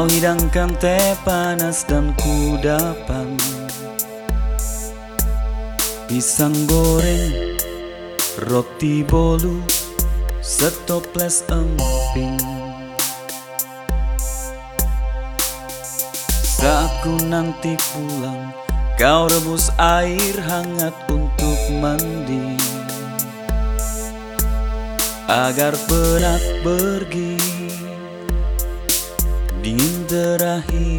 Kau hidangkan teh panas dan kudapan. Pisang goreng, roti bolu, setoples emping. Saat ku nanti pulang, kau rebus air hangat untuk mandi. Agar penat pergi, dingin terakhiri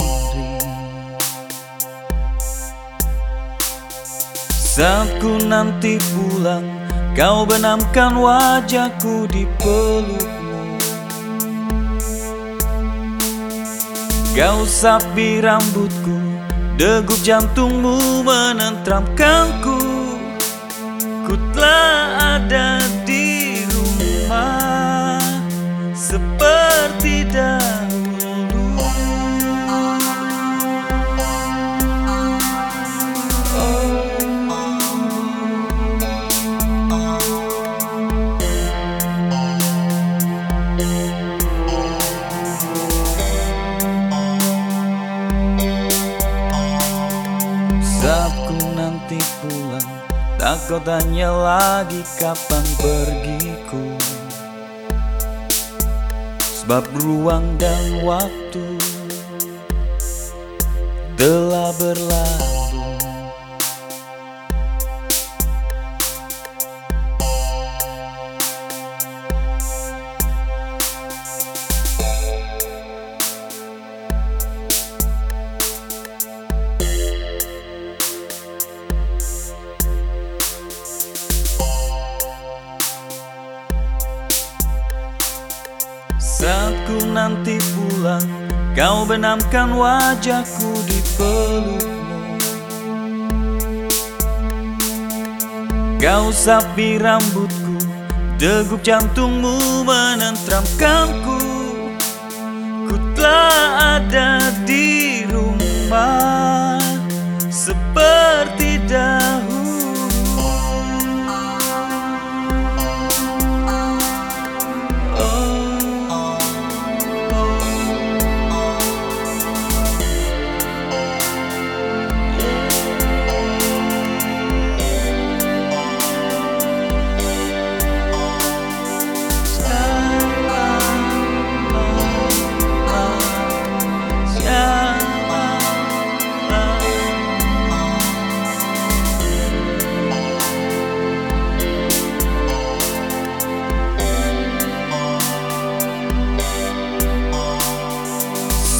Saat ku nanti pulang Kau benamkan wajahku di pelukmu. Kau sapi rambutku Degup jantungmu menentramkanku. Ku telah nanti pulang. Tak kau tanya lagi kapan pergiku Sebab ruang dan waktu Telah berlalu Ku nanti pulang. Kau benamkan wajahku di pelukmu Kau sapi rambutku Degup jantungmu menentramkanku Ku telah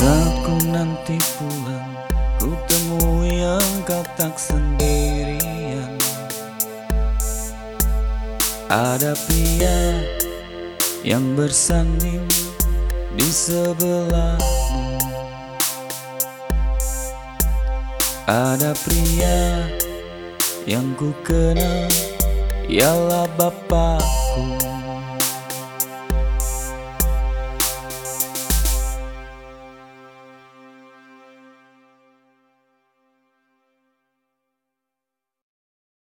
Saat ku nanti pulang Ku temui engkau tak sendirian. Ada pria yang bersanding di sebelahmu. Ada pria yang ku kenal Ialah bapakku